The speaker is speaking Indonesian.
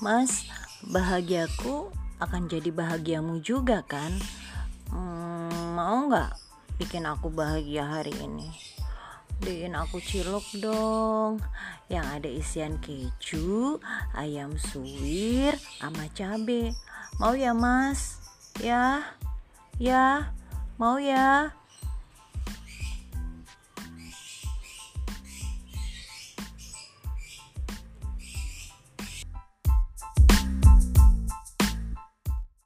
Mas, bahagiaku akan jadi bahagiamu juga kan? Hmm, mau nggak bikin aku bahagia hari ini? Beliin aku cilok dong Yang ada isian keju, ayam suwir, sama cabe Mau ya mas? Ya? Ya? Mau ya?